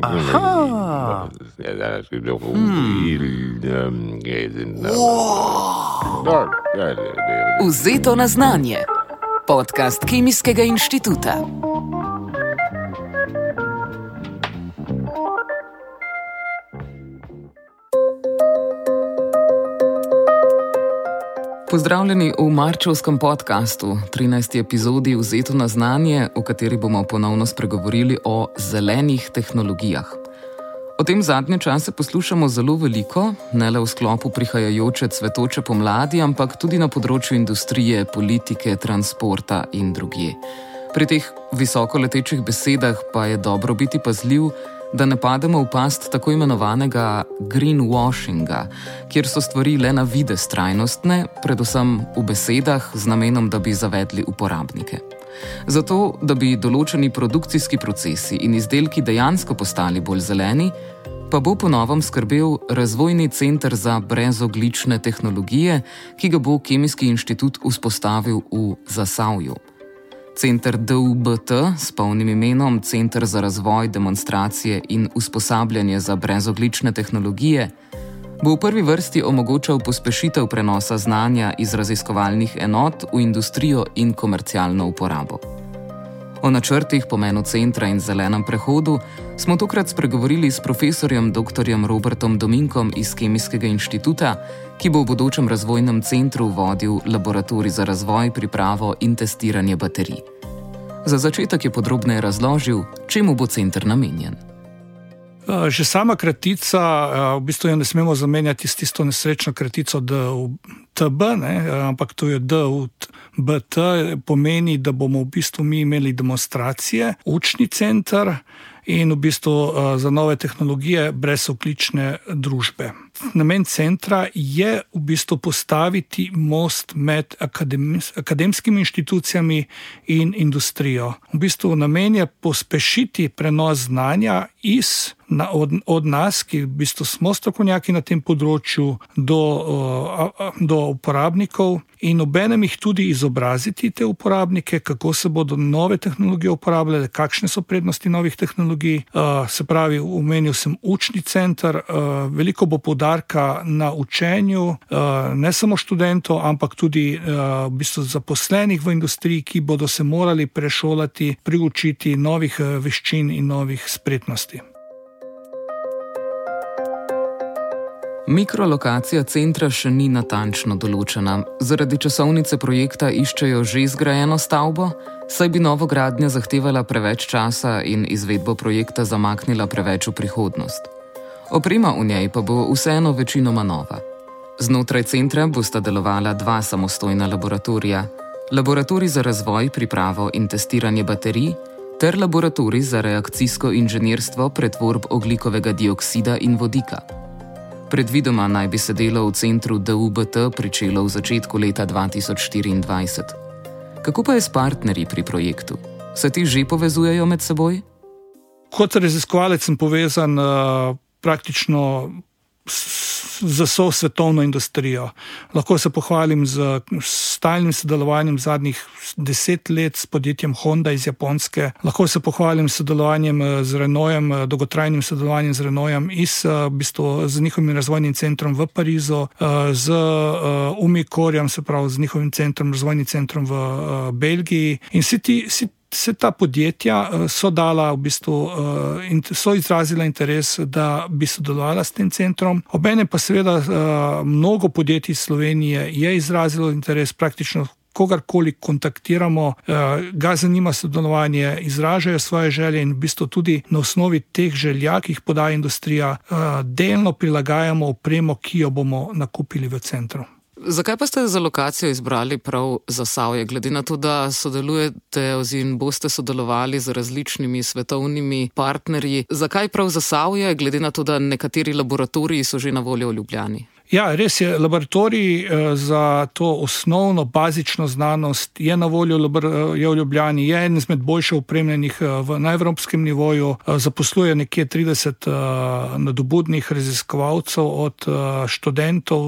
Aha. Ja, dat is ook een heel. Vzeto na znanje. Podcast Kemijskega inštituta. Pozdravljeni v Marčevskem podkastu, 13. epizodi Vzeto na znanje, v kateri bomo ponovno spregovorili o zelenih tehnologijah. O tem zadnje čase poslušamo zelo veliko, ne le v sklopu prihajajoče cvetoče pomladi, ampak tudi na področju industrije, politike, transporta in druge. Pri teh visokoletečih besedah pa je dobro biti pazljiv, da ne pademo v past tako imenovanega greenwashinga, kjer so stvari le na vide trajnostne, predvsem v besedah, z namenom, da bi zavedli uporabnike. Zato, da bi določeni produkcijski procesi in izdelki dejansko postali bolj zeleni, pa bo po novem skrbel Razvojni center za brezoglične tehnologije, ki ga bo Kemijski inštitut vzpostavil v Zasavju. Center DUBT s polnim imenom Center za razvoj, demonstracije in usposabljanje za brezoglične tehnologije bo v prvi vrsti omogočal pospešitev prenosa znanja iz raziskovalnih enot v industrijo in komercialno uporabo. O načrtih, pomenu centra in zelenem prehodu smo tokrat spregovorili s profesorjem dr. Robertom Dominkom iz Kemijskega inštituta, ki bo v bodočem razvojnem centru vodil laboratorij za razvoj, pripravo in testiranje baterij. Za začetek je podrobneje razložil, čemu bo center namenjen. Že sama kratica, v bistvu jo ne smemo zamenjati s tisto nesrečno kratico DTB, ne, ampak to je DUBT, pomeni, da bomo v bistvu mi imeli demonstracije, učni center in v bistvu za nove tehnologije brezoklične družbe. Namen centra je v bistvu postaviti most med akademskimi inštitucijami in industrijo. V bistvu namen je pospešiti prenos znanja iz, na, od, od nas, ki v bistvu smo strokovnjaki na tem področju, do, do uporabnikov in obenem jih tudi izobraziti te uporabnike, kako se bodo nove tehnologije uporabljale, kakšne so prednosti novih tehnologij. Se pravi, omenil sem učni center, veliko bo poudarka na učenju, ne samo študentov, ampak tudi v bistvu zaposlenih v industriji, ki bodo se morali prešolati, priučiti novih veščin in novih spretnosti. Mikrolokacija centra še ni natančno določena. Zaradi časovnice projekta iščejo že zgrajeno stavbo, saj bi novogradnja zahtevala preveč časa in izvedbo projekta zamaknila preveč v prihodnost. Oprema v njej pa bo vseeno večinoma nova. Znotraj centra bosta delovala dva samostojna laboratorija: laboratorij za razvoj, pripravo in testiranje baterij ter laboratorij za reakcijsko inženirstvo pretvorb oglikovega dioksida in vodika. Predvidoma naj bi se delo v centru DUBT pričelo v začetku leta 2024. Kako pa je s partnerji pri projektu? Se ti že povezujejo med seboj? Kot raziskovalec sem povezan. Uh praktično za vso svetovno industrijo. Lahko se pohvalim z stalnim sodelovanjem zadnjih deset let s podjetjem Honda iz Japonske, lahko se pohvalim s sodelovanjem eh, z Renojem, eh, dolgotrajnim sodelovanjem z Renojem in v bistvu z njihovim razvojnim centrom v Parizu, eh, z Umikorjem, se pravi z njihovim centrom, razvojnim centrom v Belgiji. In vsi ti, vsi Vse ta podjetja eh, so dala, v bistvu, eh, in so izrazila interes, da bi sodelovala s tem centrom. Obenem pa seveda eh, mnogo podjetij iz Slovenije je izrazilo interes, praktično kogarkoli kontaktiramo, ga zanima sodelovanje, izražajo svoje želje in v bistvu tudi na osnovi teh želja, ki jih podaja industrija, delno prilagajamo opremo, ki jo bomo nakupili v centru. Zakaj pa ste za lokacijo izbrali prav za Savje, glede na to, da sodelujete oziroma boste sodelovali z različnimi svetovnimi partnerji? Zakaj prav za Savje, glede na to, da nekateri laboratoriji so že na voljo v Ljubljani? Ja, res je, laboratorij eh, za to osnovno, bazično znanost je na voljo je v Ljubljani, je eden izmed boljše opremljenih eh, na evropskem nivoju, eh, zaposluje nekje 30 nadobudnih raziskovalcev, od študentov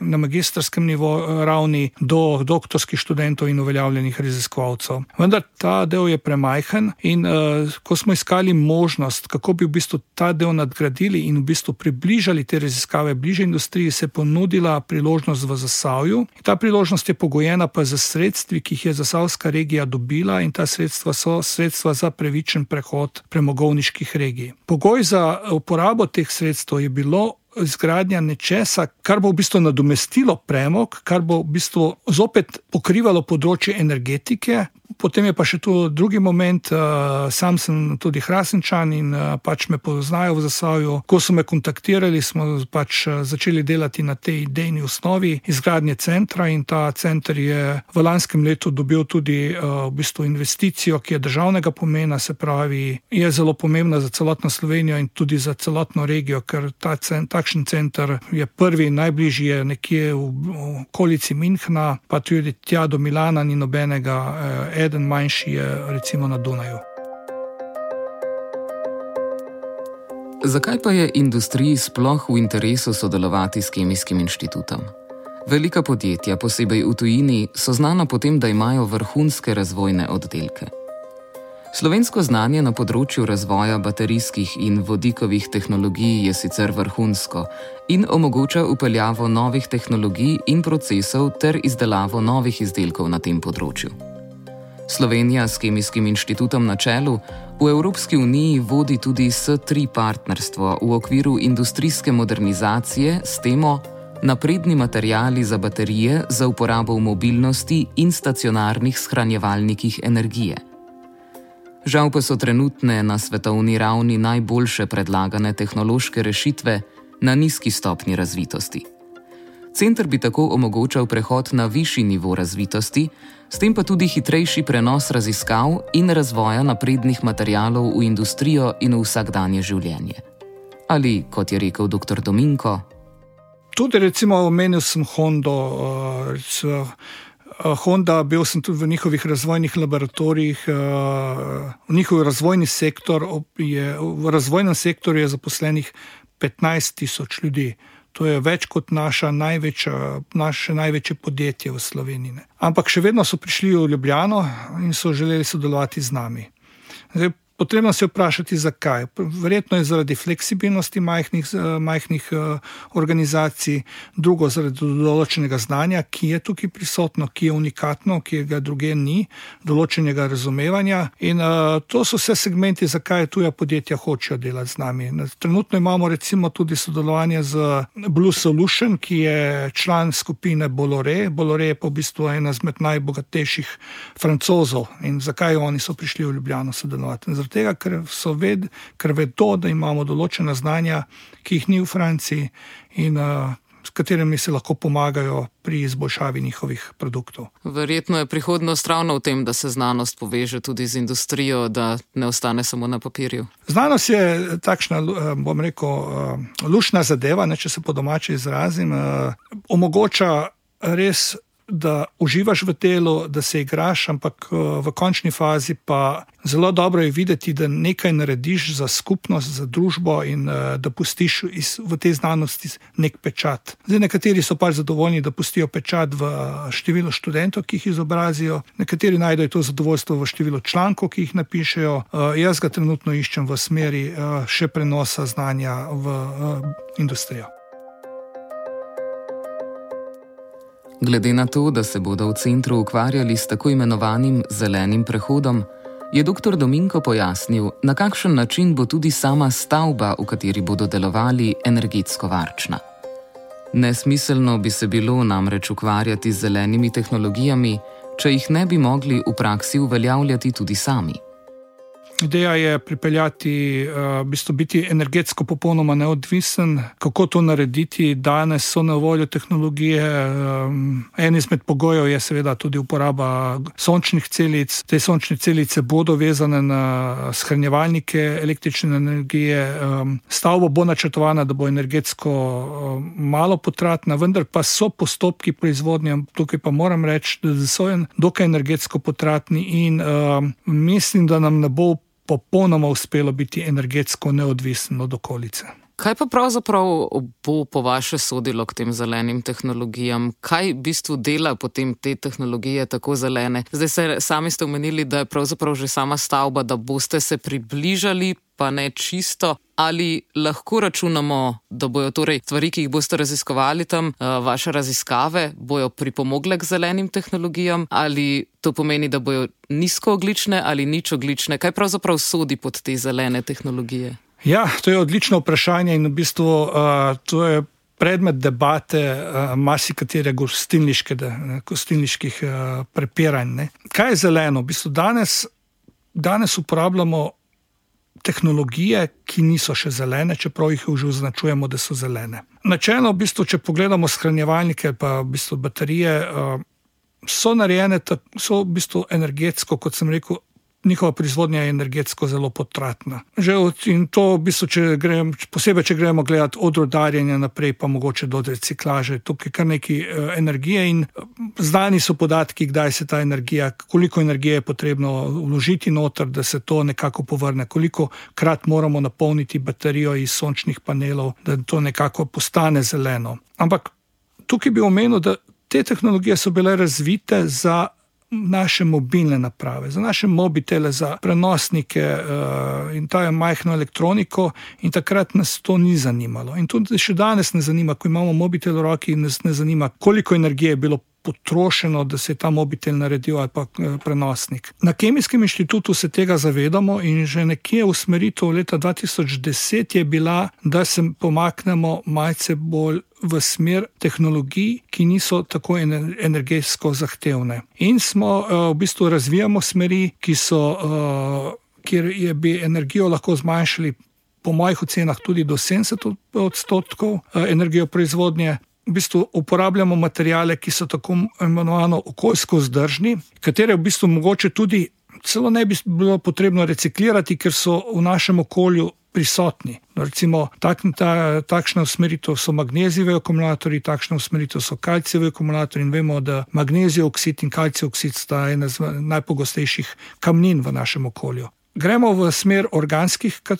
na magistrskem nivoju ravni do doktorskih študentov in uveljavljenih raziskovalcev. Vendar ta del je premajhen in ko smo iskali možnost, kako bi v bistvu ta del nadgradili in v bistvu približali te raziskave bliže industriji, industriji se je ponudila priložnost v Zasavju. Ta priložnost je pogojena pa z sredstvi, ki jih je Zasavska regija dobila in ta sredstva so sredstva za pravičen prehod premogovniških regij. Pogoj za uporabo teh sredstev je bilo izgradnja nečesa, kar bo v bistvu nadomestilo premog, kar bo v bistvu zopet pokrivalo področje energetike, potem je pa še tu drugi moment. Uh, sam sem tudi Hrasenčan in uh, pač me poznajo v Zasavju. Ko so me kontaktirali, smo pač uh, začeli delati na tej idejni osnovi izgradnje centra in ta center je v lanskem letu dobil tudi v bistvu investicijo, ki je državnega pomena, se pravi, je zelo pomembna za celotno Slovenijo in tudi za celotno regijo, ker ta cent, takšen center je prvi, najbližji je nekje v, v okolici Minhna, pa tudi tja do Milana ni nobenega. Uh, eden manjši je recimo na Dunaju. Zakaj pa je industriji sploh v interesu sodelovati s Kemijskim inštitutom? Velika podjetja, posebej v tujini, so znana po tem, da imajo vrhunske razvojne oddelke. Slovensko znanje na področju razvoja baterijskih in vodikovih tehnologij je sicer vrhunsko in omogoča upeljavo novih tehnologij in procesov ter izdelavo novih izdelkov na tem področju. Slovenija s Kemijskim inštitutom na čelu v Evropski uniji vodi tudi S3 partnerstvo v okviru industrijske modernizacije s temo Napredni materijali za baterije za uporabo v mobilnosti in stacionarnih shranjevalnikih energije. Žal pa so trenutne na svetovni ravni najboljše predlagane tehnološke rešitve na nizki stopni razvitosti. Center bi tako omogočal prehod na višji nivo razvitosti, s tem pa tudi hitrejši prenos raziskav in razvoja naprednih materijalov v industrijo in v vsakdanje življenje. Ali, kot je rekel dr. Dominko, tudi recimo omenil sem Hondo. Uh, Honda, bil sem tudi v njihovih razvojnih laboratorijih, v njihov razvojni sektor, je, v razvojnem sektorju je zaposlenih 15 tisoč ljudi. To je več kot naša največja, naše največje podjetje v Sloveniji. Ne. Ampak še vedno so prišli v Ljubljano in so želeli sodelovati z nami. Zdaj, Potrebno se je vprašati, zakaj. Verjetno je zaradi fleksibilnosti majhnih, majhnih eh, organizacij, drugo zaradi določenega znanja, ki je tukaj prisotno, ki je unikatno, ki ga druge ni, določenega razumevanja. In uh, to so vse segmenti, zakaj tuja podjetja hočejo delati z nami. Trenutno imamo recimo tudi sodelovanje z Blue Solution, ki je član skupine Bolore. Bolore je pa v bistvu ena izmed najbogatejših francozov. In zakaj oni so prišli v Ljubljano sodelovati? Tega, ker, ved, ker vedo, da imamo določena znanja, ki jih ni v Franciji in uh, s katerimi se lahko pomagajo pri izboljšavi njihovih produktov. Verjetno je prihodnost ravno v tem, da se znanost poveže tudi z industrijo, da ne ostane samo na papirju. Znanost je takšna, bom rekel, lušna zadeva, ne, če se po domači izrazim, omogoča res da uživaš v delu, da se igraš, ampak eh, v končni fazi pa zelo dobro je videti, da nekaj narediš za skupnost, za družbo in eh, da pustiš iz, v tej znanosti nek pečat. Zdaj, nekateri so pač zadovoljni, da pustijo pečat v eh, številu študentov, ki jih izobrazijo, nekateri najdejo to zadovoljstvo v številu člankov, ki jih napišejo. Jaz ga trenutno iščem v smeri še prenosa znanja v industrijo. Glede na to, da se bodo v centru ukvarjali s tako imenovanim zelenim prehodom, je dr. Dominko pojasnil, na kakšen način bo tudi sama stavba, v kateri bodo delovali, energetsko varčna. Nesmiselno bi se bilo namreč ukvarjati z zelenimi tehnologijami, če jih ne bi mogli v praksi uveljavljati tudi sami. Ideja je pripeljati, uh, v bistvu biti energetsko popolnoma neodvisen. Kako to narediti? Danes so na voljo tehnologije. Um, en izmed pogojev je seveda tudi uporaba sončnih celic. Te sončne celice bodo vezane na shranjevalnike električne energije. Um, stavba bo načrtovana, da bo energetsko malo potratna, vendar pa so postopki proizvodnje, tukaj pa moram reči, da so dokaj energetsko potratni in mislim, da nam ne bo popolnoma uspelo biti energetsko neodvisen od okolice. Kaj pa pravzaprav bo po vaše sodilo k tem zelenim tehnologijam? Kaj v bistvu dela potem te tehnologije tako zelene? Zdaj ste sami ste omenili, da je pravzaprav že sama stavba, da boste se približali, pa ne čisto. Ali lahko računamo, da bojo torej stvari, ki jih boste raziskovali tam, eh, vaše raziskave, bojo pripomogle k zelenim tehnologijam, ali to pomeni, da bojo nizkooglične ali ničoglične? Kaj pravzaprav sodi pod te zelene tehnologije? Ja, to je odlično vprašanje in v bistvu uh, to je predmet debate uh, marsikatere gostilniških uh, prepiranj. Ne. Kaj je zeleno? V bistvu danes, danes uporabljamo tehnologije, ki niso še zelene, čeprav jih že označujemo, da so zelene. Načelno, v bistvu, če pogledamo shranjevalnike pa v bistvu baterije, uh, so narejene, so v bistvu energetsko, kot sem rekel, njihova proizvodnja je energetsko zelo potratna. Že od, in to, v bistvu, če gremo, posebej, če gremo gledati od rodarjenja naprej, pa mogoče do reciklaže, tukaj kar nekaj uh, energije in eh, znani so podatki, kdaj se ta energija, koliko energije je potrebno vložiti noter, da se to nekako povrne, koliko krat moramo napolniti baterijo iz sončnih panelov, da to nekako postane zeleno. Ampak tukaj bi omenil, da te tehnologije so bile razvite za naše mobilne naprave, za naše mobitele, za prenosnike uh, in ta majhno elektroniko, in takrat nas to ni zanimalo. In tudi še danes ne zanima, ko imamo mobitel v roki, nas ne zanima, koliko energije je bilo. Potrošeno, da se je ta mobitel naredil ali pa eh, prenosnik. Na Kemijskem inštitutu se tega zavedamo in že nekje usmeritev leta 2010 je bila, da se pomaknemo malce bolj v smer tehnologij, ki niso tako energetsko zahtevne. In smo eh, v bistvu razvijamo smeri, so, eh, kjer je bi energijo lahko zmanjšali. Po mojih ocenah, tudi do 70 odstotkov energije proizvodnje. V bistvu uporabljamo materijale, ki so tako imenovano okoljsko vzdržni, katere v bistvu mogoče tudi celo ne bi bilo potrebno reciklirati, ker so v našem okolju prisotni. No, recimo, tak, ta, takšna usmeritev so magnezijevi akumulatorji, takšna usmeritev so kalcijevi akumulatorji in vemo, da magnezijev oksid in kalcijev oksid sta ena najpogostejših kamnin v našem okolju. Gremo v smer organskih eh,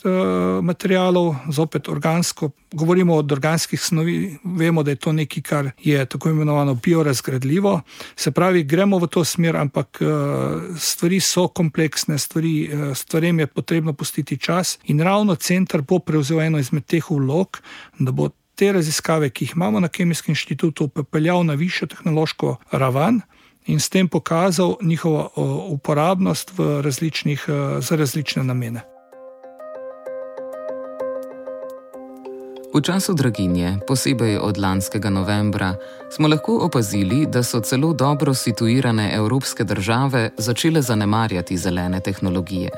materijalov, zopet organsko. Govorimo o organskih snovi, vemo, da je to nekaj, kar je tako imenovano biorazgradljivo. Se pravi, gremo v to smer, ampak eh, stvari so kompleksne, stvari, eh, stvarem je potrebno pustiti čas. In ravno center bo prevzel eno izmed teh vlog, da bo te raziskave, ki jih imamo na Kemijskem inštitutu, peljal na višjo tehnološko raven in s tem pokazal njihovo uporabnost različnih, za različne namene. V času draginje, posebej od lanskega novembra, smo lahko opazili, da so celo dobro situirane evropske države začele zanemarjati zelene tehnologije.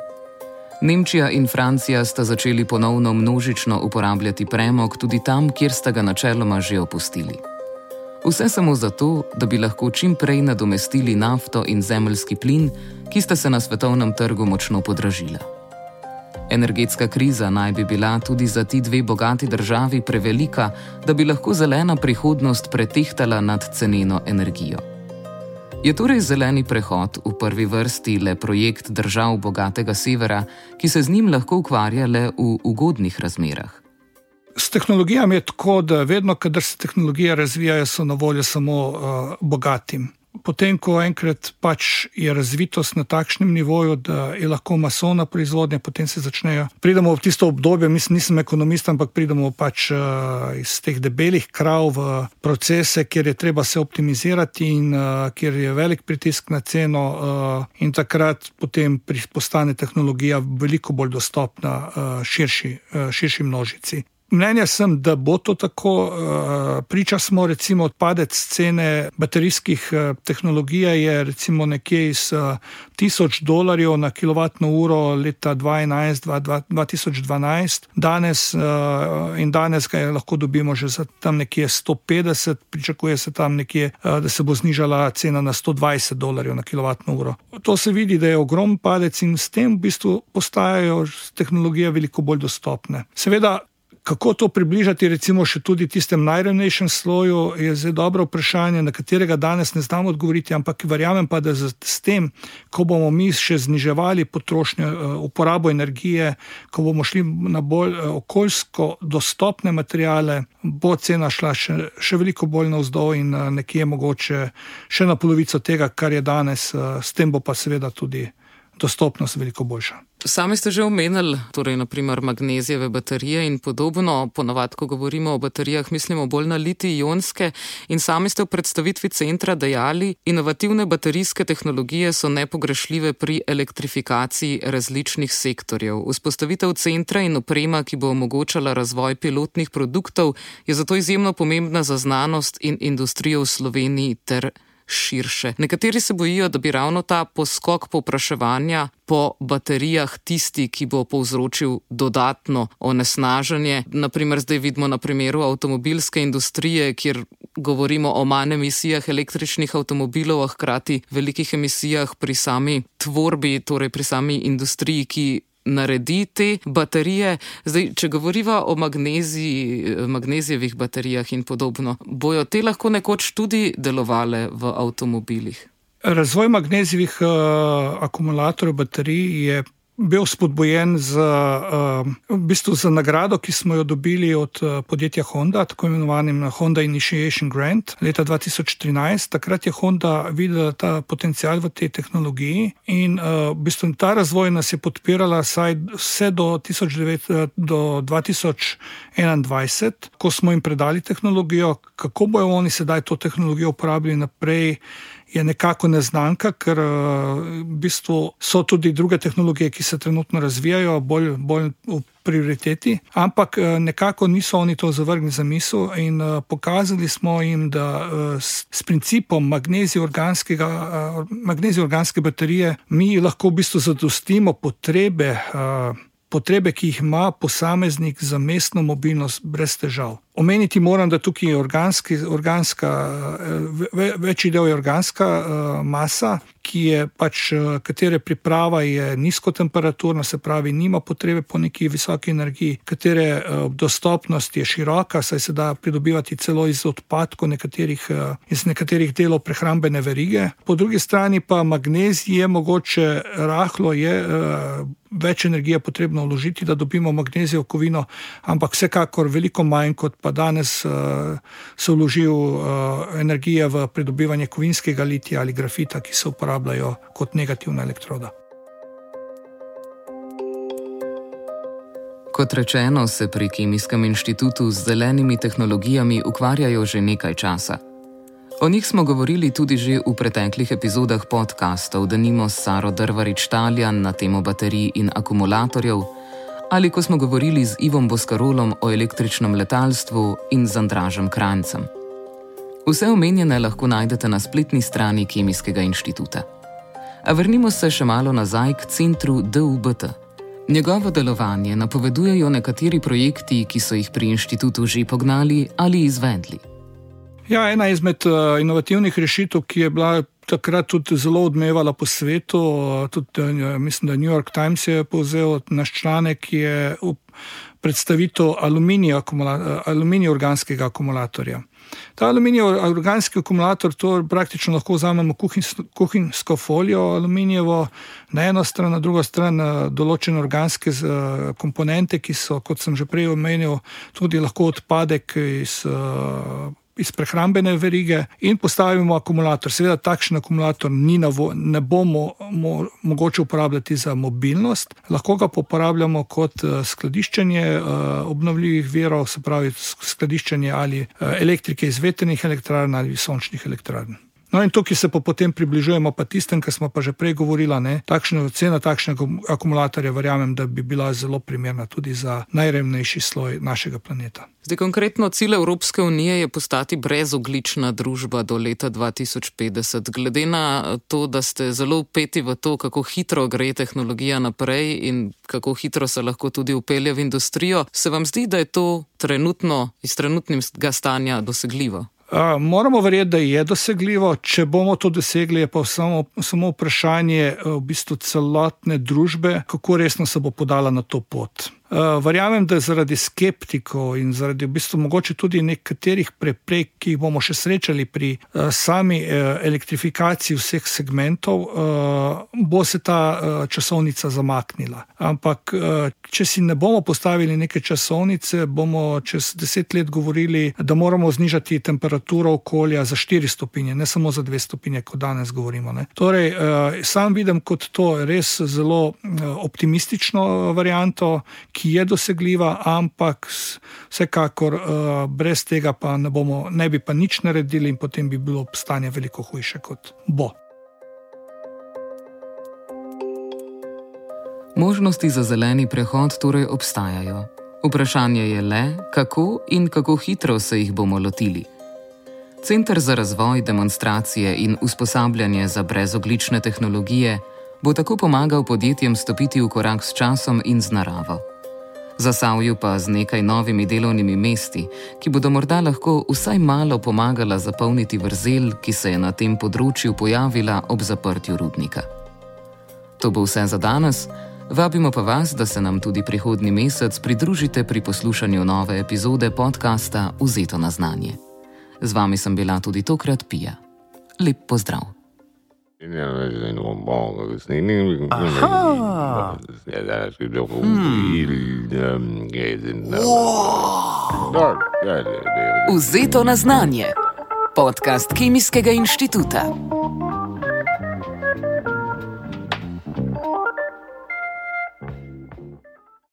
Nemčija in Francija sta začeli ponovno množično uporabljati premog tudi tam, kjer sta ga načeloma že opustili. Vse samo zato, da bi lahko čim prej nadomestili nafto in zemljski plin, ki sta se na svetovnem trgu močno podražila. Energetska kriza naj bi bila tudi za ti dve bogati državi prevelika, da bi lahko zelena prihodnost pretehtala nad ceneno energijo. Je torej zeleni prehod v prvi vrsti le projekt držav bogatega severa, ki se z njim lahko ukvarja le v ugodnih razmerah? S tehnologijami je tako, da vedno, kadar se tehnologije razvijajo, so na voljo samo uh, bogatim. Potem, ko enkrat pač je razvitost na takšnem nivoju, da je lahko masovna proizvodnja, potem se začnejo. Pridemo v tisto obdobje, mislim, nisem ekonomist, ampak pridemo pač uh, iz teh debelih krav v procese, kjer je treba se optimizirati in uh, kjer je velik pritisk na ceno, uh, in takrat potem postane tehnologija veliko bolj dostopna uh, širši, uh, širši množici Mnenja sem, da bo to tako. Eh, priča smo, recimo, padec cene baterijskih eh, tehnologij je recimo nekje iz 1000 dolarjev na kilovatno uro leta 2011-2012, danes in danes ga lahko dobimo že za tam nekje 150, pričakuje se tam nekje, da se bo znižala cena na 120 dolarjev na kilovatno uro. To se vidi, da je ogromen padec in s tem v bistvu postajajo tehnologije veliko bolj dostopne. Seveda, kako to približati, recimo, še tudi tistem najrevnejšem sloju, je zelo dobro vprašanje, na katerega danes ne znamo odgovoriti, ampak verjamem pa, da s tem, ko bomo mi še zniževali potrošnjo, eh, uporabo energije, ko bomo šli na bolj eh, okoljsko dostopne materijale, bo cena šla še, še veliko bolj navzdol in eh, nekje mogoče še na polovico tega, kar je danes, s tem bo pa seveda tudi dostopnost veliko boljša. Sami ste že omenili, torej naprimer magnezijeve baterije in podobno. Ponovadi, ko govorimo o baterijah, mislimo bolj na liti-ionske. In sami ste v predstavitvi centra dejali, inovativne baterijske tehnologije so nepogrešljive pri elektrifikaciji različnih sektorjev. Vzpostavitev centra in oprema, ki bo omogočala razvoj pilotnih produktov, je zato izjemno pomembna za znanost in industrijo v Sloveniji ter širše. Nekateri se bojijo, da bi ravno ta poskok povpraševanja po baterijah tisti, ki bo povzročil dodatno onesnaženje. Naprimer, zdaj vidimo na primeru avtomobilske industrije, kjer govorimo o manj emisijah električnih avtomobilov, a hkrati velikih emisijah pri sami tvorbi, torej pri sami industriji, ki naredi te baterije. Zdaj, če govoriva o magneziji, magnezijevih baterijah in podobno, bojo te lahko nekoč tudi delovale v avtomobilih? Razvoj magnezijevih uh, akumulatorjev baterij je bil spodbojen z, uh, v bistvu z nagrado, ki smo jo dobili od uh, podjetja Honda, tako imenovanim Honda Initiation Grant leta 2013. Takrat je Honda videla ta potencial v tej tehnologiji in uh, v bistvu ta razvoj nas je podpirala vse do, 19, do 2021, ko smo jim predali tehnologijo, kako bojo oni sedaj to tehnologijo uporabljali naprej je nekako neznanka, ker eh, v bistvu so tudi druge tehnologije, ki se trenutno razvijajo, bolj, bolj v prioriteti, ampak eh, nekako niso oni to zavrgli za misel in eh, pokazali smo jim, da s, principom magnezije organske baterije mi lahko v bistvu zadostimo potrebe potrebe, ki jih ima posameznik za mestno mobilnost, brez težav. Omeniti moram, da tukaj je organski, organska, eh, večji del je organska uh, masa, ki je pač, uh, katere priprava je nizkotemperaturna, se pravi, nima potrebe po neki visoki energiji, katere uh, dostopnost je široka, saj se da pridobivati celo iz odpadkov nekaterih, uh, iz nekaterih delov prehrambene verige. Po drugi strani pa magnezij je mogoče rahlo, je več energije potrebno vložiti, da dobimo magnezijo kovino, ampak vsekakor veliko manj kot pa danes uh, se vložil uh, energije v pridobivanje kovinskega litija ali grafita, ki se uporabljajo kot negativna elektroda. Kot rečeno, se pri Kemijskem inštitutu z zelenimi tehnologijami ukvarjajo že nekaj časa. O njih smo govorili tudi že v preteklih epizodah podkastov, da nimo Saro Drvarič Taljan na temo baterij in akumulatorjev ali ko smo govorili z Ivom Boskarolom o električnem letalstvu in z Andražem Krancem. Vse omenjene lahko najdete na spletni strani Kemijskega inštituta. A vrnimo se še malo nazaj k centru DUBT. Njegovo delovanje napovedujejo nekateri projekti, ki so jih pri inštitutu že pognali ali izvedli. Ja, ena izmed uh, inovativnih rešitev, ki je bila takrat tudi zelo odmevala po svetu. Tudi, eh, mislim, da New York Times je povzel naš članek, je predstavitev aluminija, aluminija organskega akumulatorja. Ta aluminij organski akumulator, to praktično lahko vzamemo kuhinjsko folijo aluminijevo, na eno stran, na drugo stran določene organske komponente, ki so, kot sem že prej omenil, tudi lahko odpadek iz iz prehrambene verige in postavimo akumulator. Seveda, takšen akumulator vo, ne bomo mo, mogoče uporabljati za mobilnost, lahko ga uporabljamo kot uh, skladiščenje uh, obnovljivih verov, se pravi skladiščenje ali uh, elektrike iz veternih elektrarn ali sončnih elektrarn. No in tukaj se pa potem približujemo pa tistem, kar smo pa že prej govorili. Takšna cena takšnega akumulatorja, verjamem, da bi bila zelo primerna tudi za najrevnejši sloj našega planeta. Zdaj, konkretno cilj Evropske unije je postati brezoglična družba do leta 2050. Glede na to, da ste zelo upeti v to, kako hitro gre tehnologija naprej in kako hitro se lahko tudi upelje v industrijo, se vam zdi, da je to trenutno iz trenutnega stanja dosegljivo? Moramo verjeti, da je dosegljivo. Če bomo to dosegli, je pa samo, samo vprašanje v bistvu celotne družbe, kako resno se bo podala na to pot. Uh, verjamem, da zaradi skeptikov in zaradi v bistvu mogoče tudi nekaterih preprek, ki jih bomo še srečali pri uh, sami uh, elektrifikaciji vseh segmentov, bo se ta časovnica zamaknila. Ampak, če si ne bomo postavili neke časovnice, bomo čez deset let govorili, da moramo znižati temperaturo okolja za 4 stopinje, ne samo za 2 stopinje, kot danes govorimo. Ne. Torej, sam vidim kot to res zelo optimistično varianto ki je dosegljiva, ampak vsekakor uh, brez tega pa ne, bomo, ne bi pa nič naredili in potem bi bilo stanje veliko hujše kot bo. Možnosti za zeleni prehod torej obstajajo. Vprašanje je le, kako in kako hitro se jih bomo lotili. Center za razvoj, demonstracije in usposabljanje za brezoglične tehnologije bo tako pomagal podjetjem stopiti v korak s časom in z naravo zasavju pa z nekaj novimi delovnimi mesti, ki bodo morda lahko vsaj malo pomagala zapolniti vrzel, ki se je na tem področju pojavila ob zaprtju rudnika. To bo vse za danes. Vabimo pa vas, da se nam tudi prihodnji mesec pridružite pri poslušanju nove epizode podcasta Vzeto na znanje. Z vami sem bila tudi tokrat Pija. Lep pozdrav! Vzeto na znanje. Podcast Kemijskega inštituta.